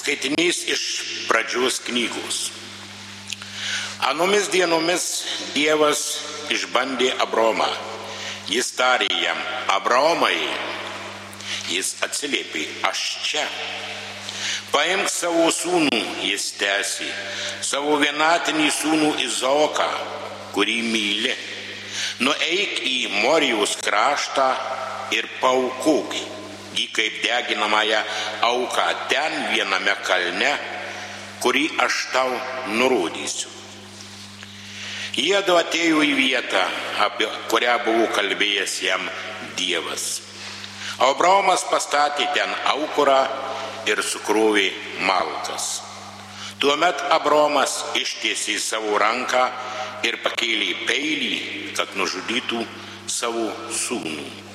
Skaitinys iš pradžios knygos. Anomis dienomis Dievas išbandė Abromą. Jis tarė jam, Abromai, jis atsiliepė, aš čia. Paimk savo sūnų, jis tęsė, savo vienatinį sūnų Izoką, kurį myli. Nueik į Morijos kraštą ir paukuk jį kaip deginamąją auką ten viename kalne, kurį aš tau nurodysiu. Jėdu atėjo į vietą, apie kurią buvo kalbėjęs jam Dievas. Abraomas pastatė ten aukurą ir sukrovė malkas. Tuomet Abraomas ištiesė savo ranką ir pakėlė peilį, kad nužudytų savo sūnų.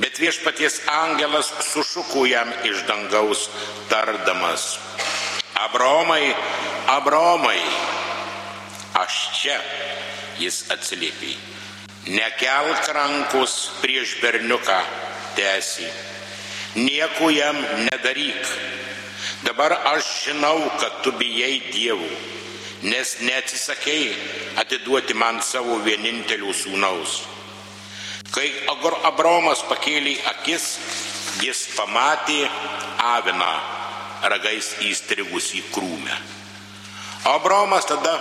Bet viešpaties angelas sušuko jam iš dangaus, tardamas, Abromai, Abromai, aš čia, jis atsiliepė, nekelk rankos prieš berniuką, tęsi, nieko jam nedaryk. Dabar aš žinau, kad tu bijai dievų, nes neatsisakei atiduoti man savo vienintelio sūnaus. Kai Abromas pakėlė akis, jis pamatė aviną ragais įstrigusį krūmę. Abromas tada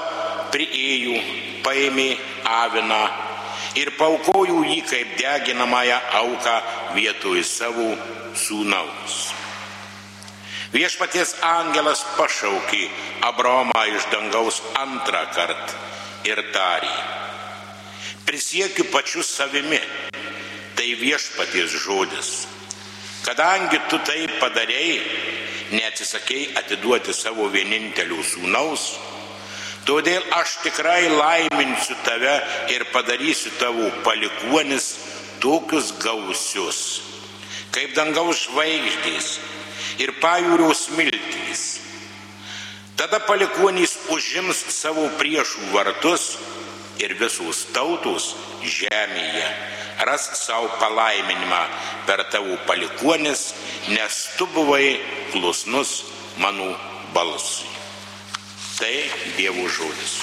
priėjo, paėmė aviną ir paukojo jį kaip deginamąją auką vietoj savo sūnaus. Viešpaties angelas pašaukė Abromą iš dangaus antrą kartą ir tarė prisiekiu pačiu savimi, tai viešpaties žodis. Kadangi tu tai padarėjai, neatsisakėjai atiduoti savo vienintelių sūnaus, todėl aš tikrai laiminsiu tave ir padarysiu tavo palikuonis tokius gausius, kaip dangaus žvaigždės ir pajūriaus miltys. Tada palikuonys užims savo priešų vartus ir visos tautos žemėje ras savo palaiminimą per tavo palikuonis, nes tu buvai klusnus mano balsui. Tai Dievo žodis.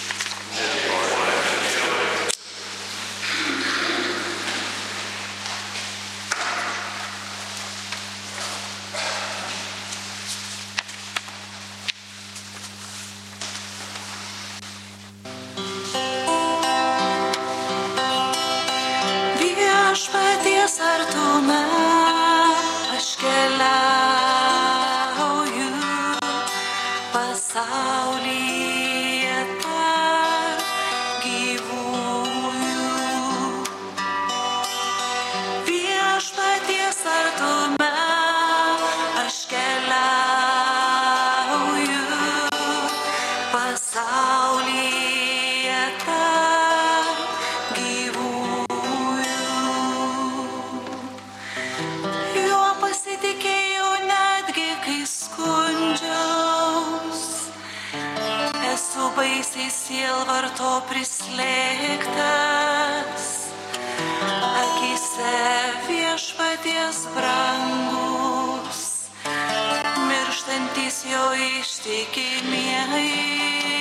Baisiai sielvarto prislėgtas, akise viešpaties brangus, mirštantis jo ištikimieji.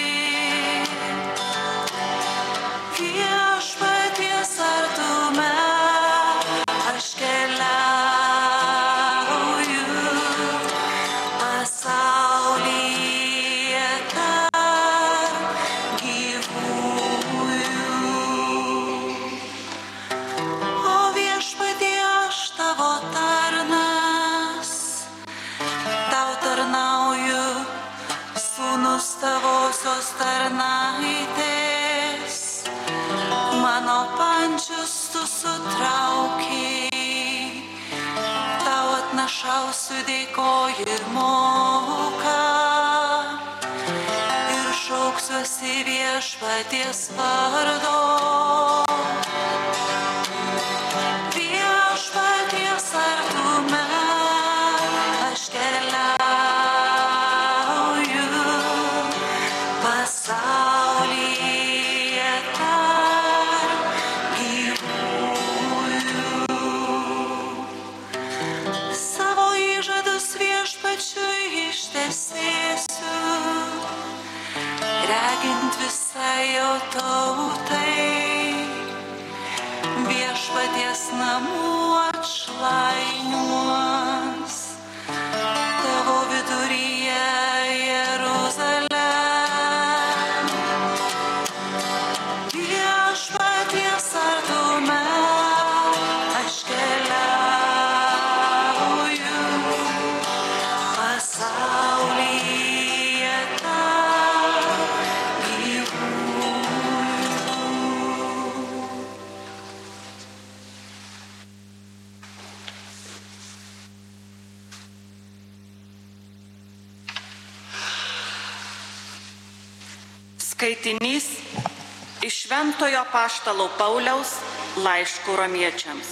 Šventojo Paštalo Pauliaus laiškų romiečiams.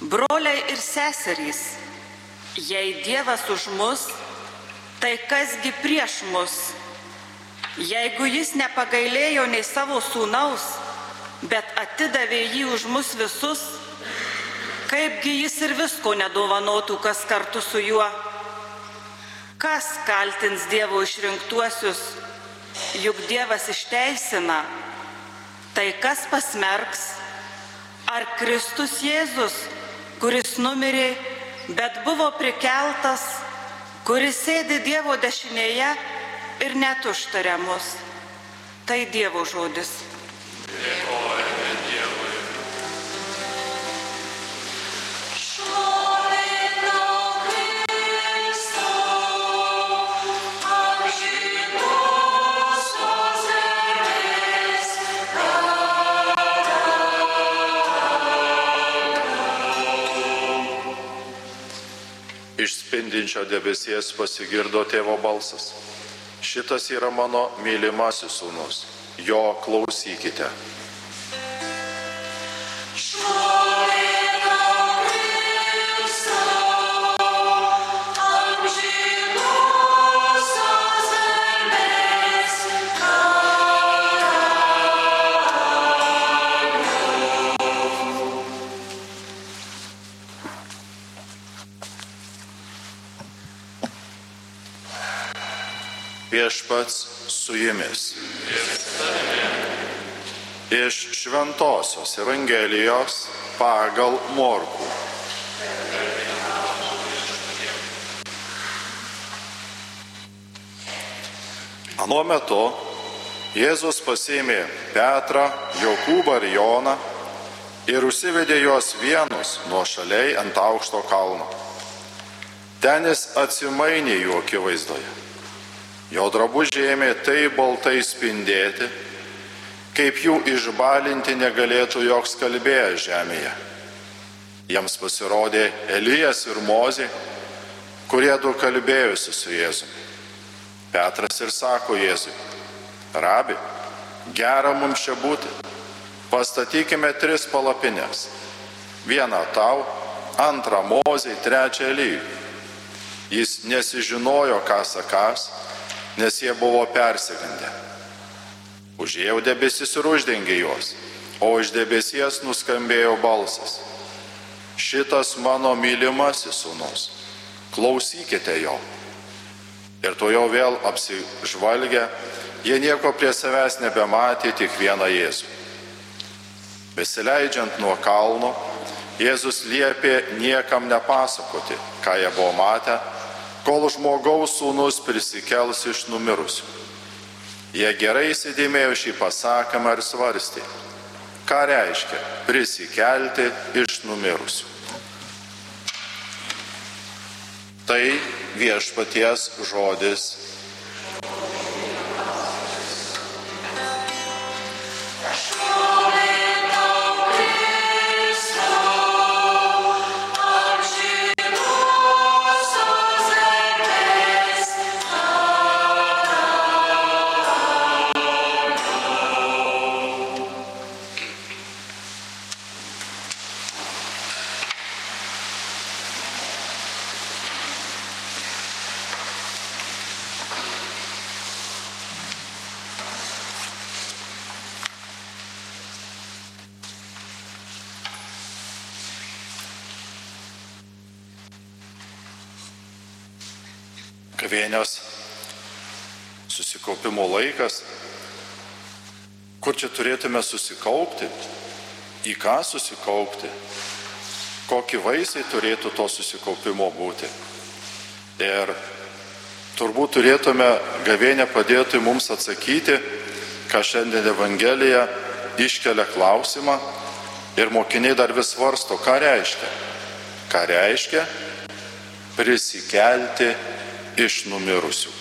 Broliai ir seserys, jei Dievas už mus, tai kasgi prieš mus? Jeigu jis nepagailėjo nei savo sūnaus, bet atidavė jį už mus visus, kaipgi jis ir visko nedovanotų, kas kartu su juo? Kas kaltins Dievo išrinktuosius? Juk Dievas išteisina, tai kas pasmerks? Ar Kristus Jėzus, kuris numirė, bet buvo prikeltas, kuris sėdi Dievo dešinėje ir net užtaria mus? Tai Dievo žodis. Šlovinau spindinčio debesies pasigirdo tėvo balsas. Šitas yra mano mylimasis sūnus. Jo klausykite. Viešpats su jumis. Iš Šventojios Evangelijos pagal Morkų. Anuo metu Jėzus pasėmė Petrą, Jokūbą ir Joną ir užsivedė juos vienus nuo šaliai ant aukšto kalno. Ten jis atsimainė jų akivaizdoje. Jo drabužiai ėmė taip baltai spindėti, kaip jų išbalinti negalėtų joks kalbėjęs žemėje. Jiems pasirodė Elijas ir Mozė, kurie du kalbėjusi su Jėzumi. Petras ir sako Jėzui, rabi, gera mums čia būti, pastatykime tris palapinės. Vieną tau, antrą Mozei, trečią Elyjui. Jis nesižinojo, ką sakas, nes jie buvo persigandę. Užėjau debesis ir uždengė juos, o iš debesies nuskambėjo balsas. Šitas mano mylimasis sūnus, klausykite jo. Ir to jau vėl apsižvalgę, jie nieko prie savęs nebematė, tik vieną Jėzų. Besileidžiant nuo kalno, Jėzus liepė niekam nepasakoti, ką jie buvo matę, kol žmogaus sūnus prisikels iš numirusių. Jie gerai įsidėmėjo šį pasakymą ir svarstė, ką reiškia prisikelti iš numirusių. Tai viešpaties žodis. Gavėnios susikaupimo laikas kur čia turėtume susikaupti, į ką susikaupti, kokį vaisiai turėtų to susikaupimo būti. Ir turbūt turėtume gavėnę padėti mums atsakyti, ką šiandien Evangelija iškelia klausimą ir mokiniai dar vis svarsto, ką reiškia. Ką reiškia prisikelti iš numirusių.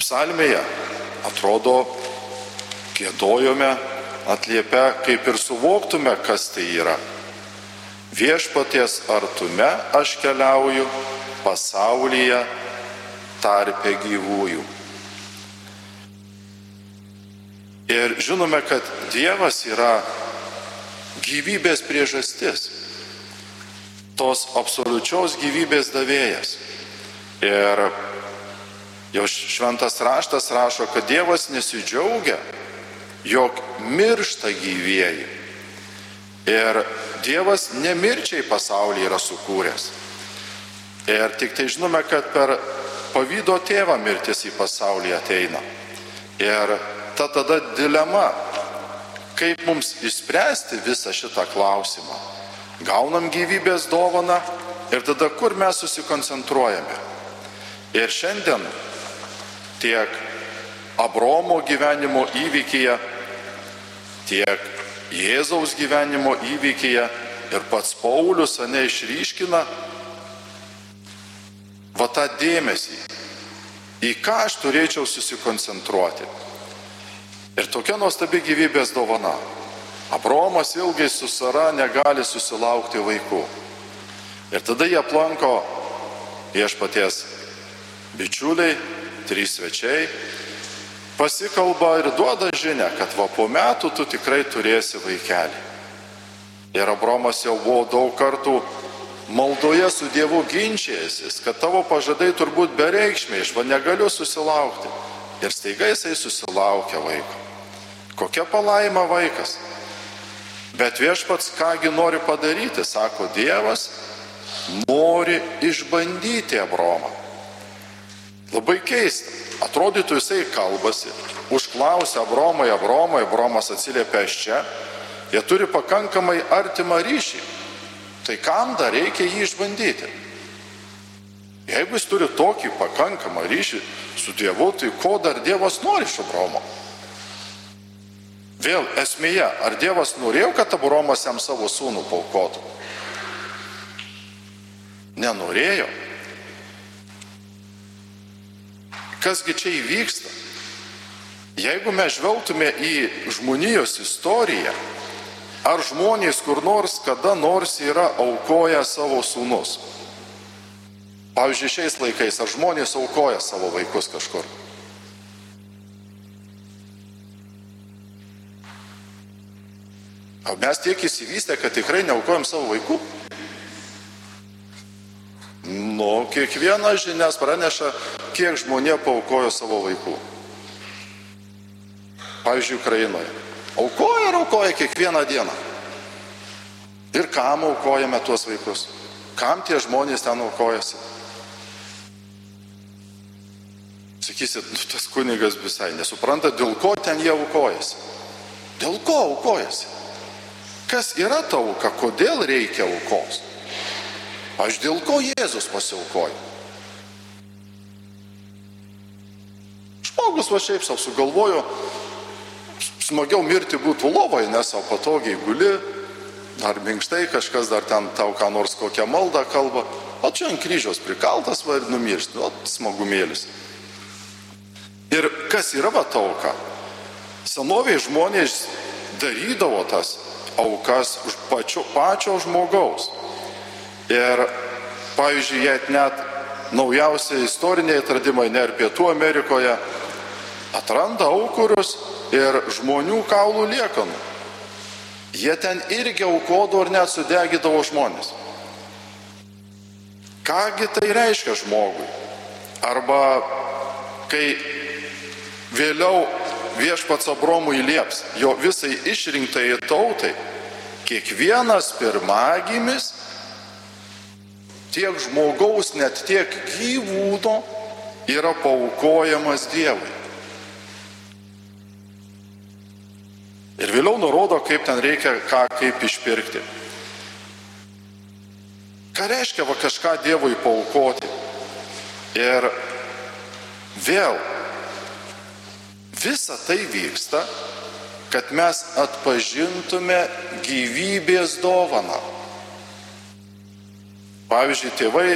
Psalmėje atrodo, gėdojome, atliepia, kaip ir suvoktume, kas tai yra. Viešpaties artume aš keliauju pasaulyje tarpe gyvųjų. Ir žinome, kad Dievas yra gyvybės priežastis, tos absoliučios gyvybės davėjas. Ir jau šventas raštas rašo, kad Dievas nesidžiaugia, jog miršta gyvieji. Ir Dievas nemirčiai pasaulį yra sukūręs. Ir tik tai žinome, kad per pavydo tėvą mirtis į pasaulį ateina. Ir ta tada dilema, kaip mums išspręsti visą šitą klausimą. Gaunam gyvybės dovaną ir tada kur mes susikoncentruojame. Ir šiandien tiek Abromo gyvenimo įvykyje, tiek Jėzaus gyvenimo įvykyje ir pats Paulius ane išryškina va tą dėmesį, į ką aš turėčiau susikoncentruoti. Ir tokia nuostabi gyvybės dovana. Abromas ilgai su Sara negali susilaukti vaikų. Ir tada jie aplanko viešpaties bičiuliai, trys svečiai, pasikalba ir duoda žinę, kad va po metų tu tikrai turėsi vaikelį. Ir Abromas jau buvo daug kartų maldoje su Dievu ginčijęsis, kad tavo pažadai turbūt bereikšmiai, aš va negaliu susilaukti. Ir staiga jisai susilaukia vaiko. Kokia palaima vaikas. Bet viešpats kągi nori padaryti, sako Dievas, nori išbandyti Abromą. Labai keista. Atrodytų jisai kalbasi, užklausia Abromai, Abromai, Abromas atsiliepia iš čia. Jie turi pakankamai artimą ryšį. Tai kam dar reikia jį išbandyti? Jeigu jis turi tokį pakankamą ryšį su Dievu, tai ko dar Dievas nori iš Abromo? Vėl esmėje, ar Dievas norėjo, kad Abromas jam savo sūnų paukotų? Nenorėjo. Kasgi čia įvyksta? Jeigu mes žvelgtume į žmonijos istoriją, ar žmonės kur nors kada nors yra aukoję savo sūnus? Pavyzdžiui, šiais laikais, ar žmonės aukoja savo vaikus kažkur? O mes tiek įsivystę, kad tikrai neaukojam savo vaikų? Nu, kiekviena žinias praneša, kiek žmonė paukojo savo vaikų. Pavyzdžiui, Ukrainoje. Aukoja ir aukoja kiekvieną dieną. Ir kam aukojame tuos vaikus? Kam tie žmonės ten aukojasi? Sakysit, nu, tas kunigas visai nesupranta, dėl ko ten jie aukojasi. Dėl ko aukojasi? Kas yra ta auka, kodėl reikia aukos? Aš dėl ko Jėzus pasiaukojo? Žmogus va šiaip savo sugalvojo, smagiau mirti būtų lovoje, nes savo patogiai guli, ar minkštai kažkas dar ten tau ką nors kokią maldą kalba, o čia ant kryžiaus prikaltas va ir numiršti, o smagumėlis. Ir kas yra va ta auka? Senoviai žmonės darydavo tas aukas už pačio, pačio žmogaus. Ir, pavyzdžiui, jei net naujausi istoriniai atradimai, ne ir Pietų Amerikoje, atranda aukurus ir žmonių kaulų liekanų. Jie ten irgi aukodavo ir net sudegydavo žmonės. Kągi tai reiškia žmogui? Arba kai vėliau viešpats Abromui lieps, jo visai išrinktai tautai, kiekvienas pirmagimis, tiek žmogaus, net tiek gyvūno yra paukojamas Dievui. Ir vėliau nurodo, kaip ten reikia ką kaip išpirkti. Ką reiškia va kažką Dievui paukoti? Ir vėl visa tai vyksta, kad mes atpažintume gyvybės dovaną. Pavyzdžiui, tėvai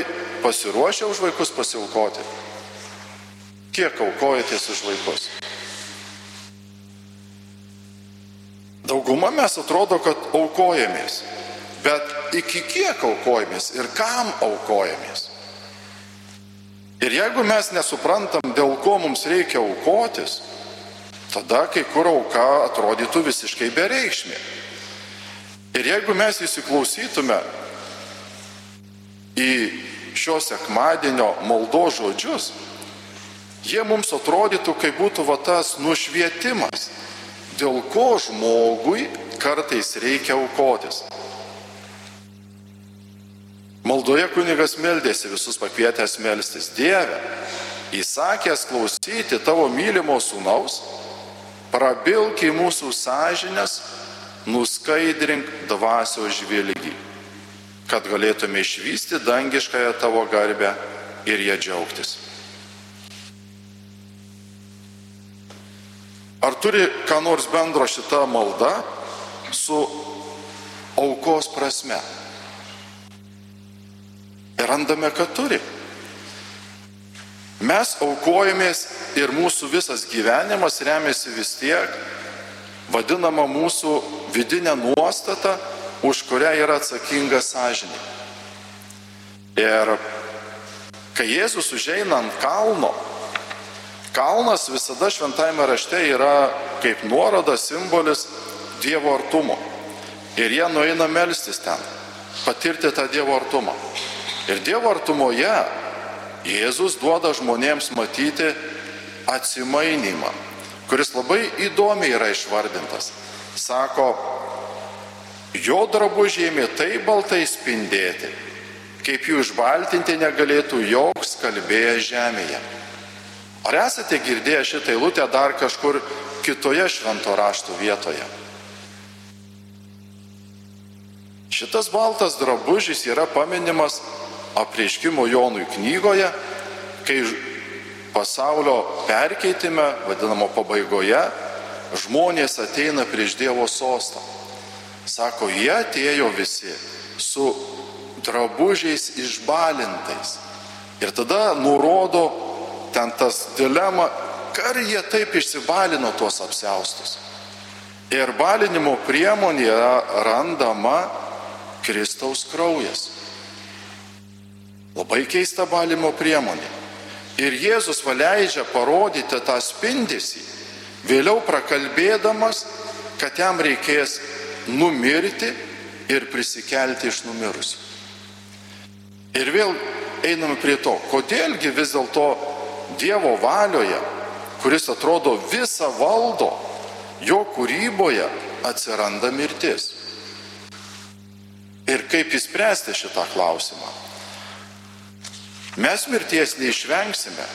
pasiruošia už vaikus pasiaukoti. Kiek aukojatės už vaikus? Dauguma mes atrodo, kad aukojamės. Bet iki kiek aukojamės ir kam aukojamės? Ir jeigu mes nesuprantam, dėl ko mums reikia aukotis, tada kai kur auka atrodytų visiškai bereikšmė. Ir jeigu mes įsiklausytume į šio sekmadienio maldo žodžius, jie mums atrodytų, kaip būtų va tas nušvietimas, dėl ko žmogui kartais reikia aukotis. Maldoje kunigas meldėsi visus pakvietęs melstis Dievę, įsakęs klausyti tavo mylimo sūnaus, prabilk į mūsų sąžinės, nuskaidrink dvasio žvilgį, kad galėtume išvysti dangiškąją tavo garbę ir ją džiaugtis. Ar turi ką nors bendro šita malda su aukos prasme? Ir randame, kad turi. Mes aukojamės ir mūsų visas gyvenimas remiasi vis tiek vadinama mūsų vidinė nuostata, už kurią yra atsakinga sąžinė. Ir kai Jėzus užeina ant kalno, kalnas visada šventajame rašte yra kaip nuoroda, simbolis Dievo artumo. Ir jie nueina melstis ten, patirti tą Dievo artumą. Ir Dievo artumoje Jėzus duoda žmonėms matyti atsimainymą, kuris labai įdomiai yra išvardintas. Sako, jo drabužiai ėmė taip baltai spindėti, kaip jų išbaltinti negalėtų joks kalbėjęs žemėje. Ar esate girdėję šitą eilutę dar kažkur kitoje švento rašto vietoje? Šitas baltas drabužis yra paminimas apreiškimo Jonui knygoje, kai pasaulio perkeitime, vadinamo pabaigoje, žmonės ateina prieš Dievo sostą. Sako, jie atėjo visi su drabužiais išbalintais. Ir tada nurodo ten tas dilema, ar jie taip išsibalino tuos apseustus. Ir balinimo priemonė randama Kristaus kraujas. Labai keista balimo priemonė. Ir Jėzus valeidžia parodyti tą spindesį, vėliau prakalbėdamas, kad jam reikės numirti ir prisikelti iš numirusių. Ir vėl einame prie to, kodėlgi vis dėlto Dievo valioje, kuris atrodo visą valdo, jo kūryboje atsiranda mirtis. Ir kaip įspręsti šitą klausimą? Mes mirties neišvengsime,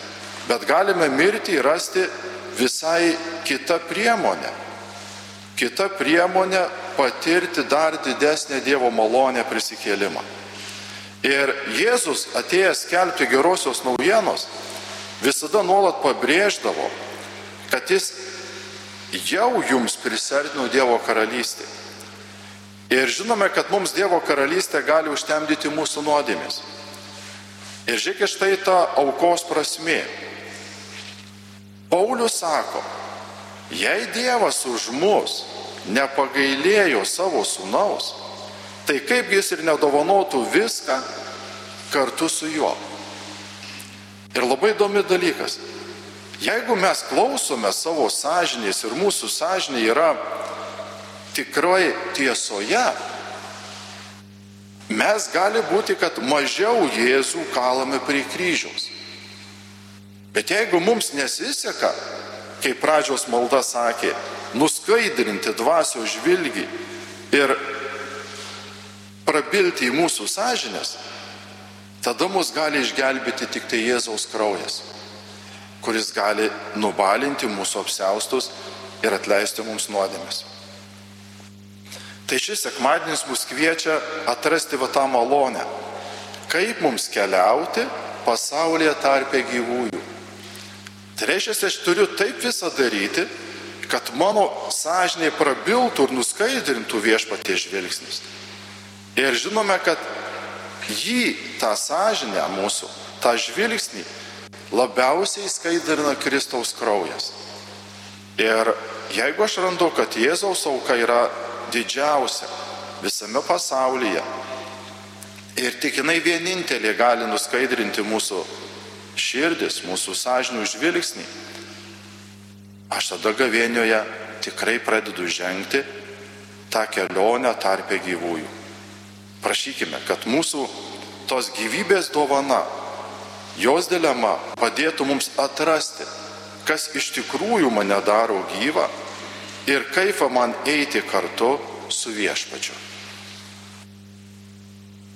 bet galime mirti ir rasti visai kitą priemonę. Kita priemonė patirti dar didesnę Dievo malonę prisikėlimą. Ir Jėzus atėjęs skelbti gerosios naujienos visada nuolat pabrėždavo, kad jis jau jums prisartino Dievo karalystė. Ir žinome, kad mums Dievo karalystė gali užtemdyti mūsų nuodėmės. Ir žiūrėkit štai ta aukos prasme. Paulius sako, jei Dievas už mus nepagailėjo savo sunaus, tai kaip jis ir nedovanotų viską kartu su juo. Ir labai įdomi dalykas. Jeigu mes klausome savo sąžinės ir mūsų sąžinė yra tikrai tiesoje, mes gali būti, kad mažiau Jėzų kalame prie kryžiaus. Bet jeigu mums nesiseka, kaip pradžios malda sakė, nuskaidrinti dvasio žvilgį ir prabilti į mūsų sąžinės, tada mus gali išgelbėti tik tai Jėzaus kraujas, kuris gali nubalinti mūsų apseustus ir atleisti mums nuodėmės. Tai šis sekmadienis mus kviečia atrasti va tą malonę. Kaip mums keliauti pasaulyje tarpe gyvųjų. Tai reiškia, aš turiu taip visą daryti, kad mano sąžinė prabiltų ir nuskaidrintų viešpatie žvilgsnis. Ir žinome, kad jį, tą sąžinę mūsų, tą žvilgsnį labiausiai skaidrina Kristaus kraujas. Ir jeigu aš randu, kad Jėzaus auka yra didžiausia visame pasaulyje ir tik jinai vienintelė gali nuskaidrinti mūsų širdis, mūsų sąžinių žvilgsnį, aš tada gavienioje tikrai pradedu žengti tą kelionę tarpę gyvųjų. Prašykime, kad mūsų tos gyvybės dovana, jos dilema padėtų mums atrasti, kas iš tikrųjų mane daro gyvą ir kaip man eiti kartu su viešpačiu.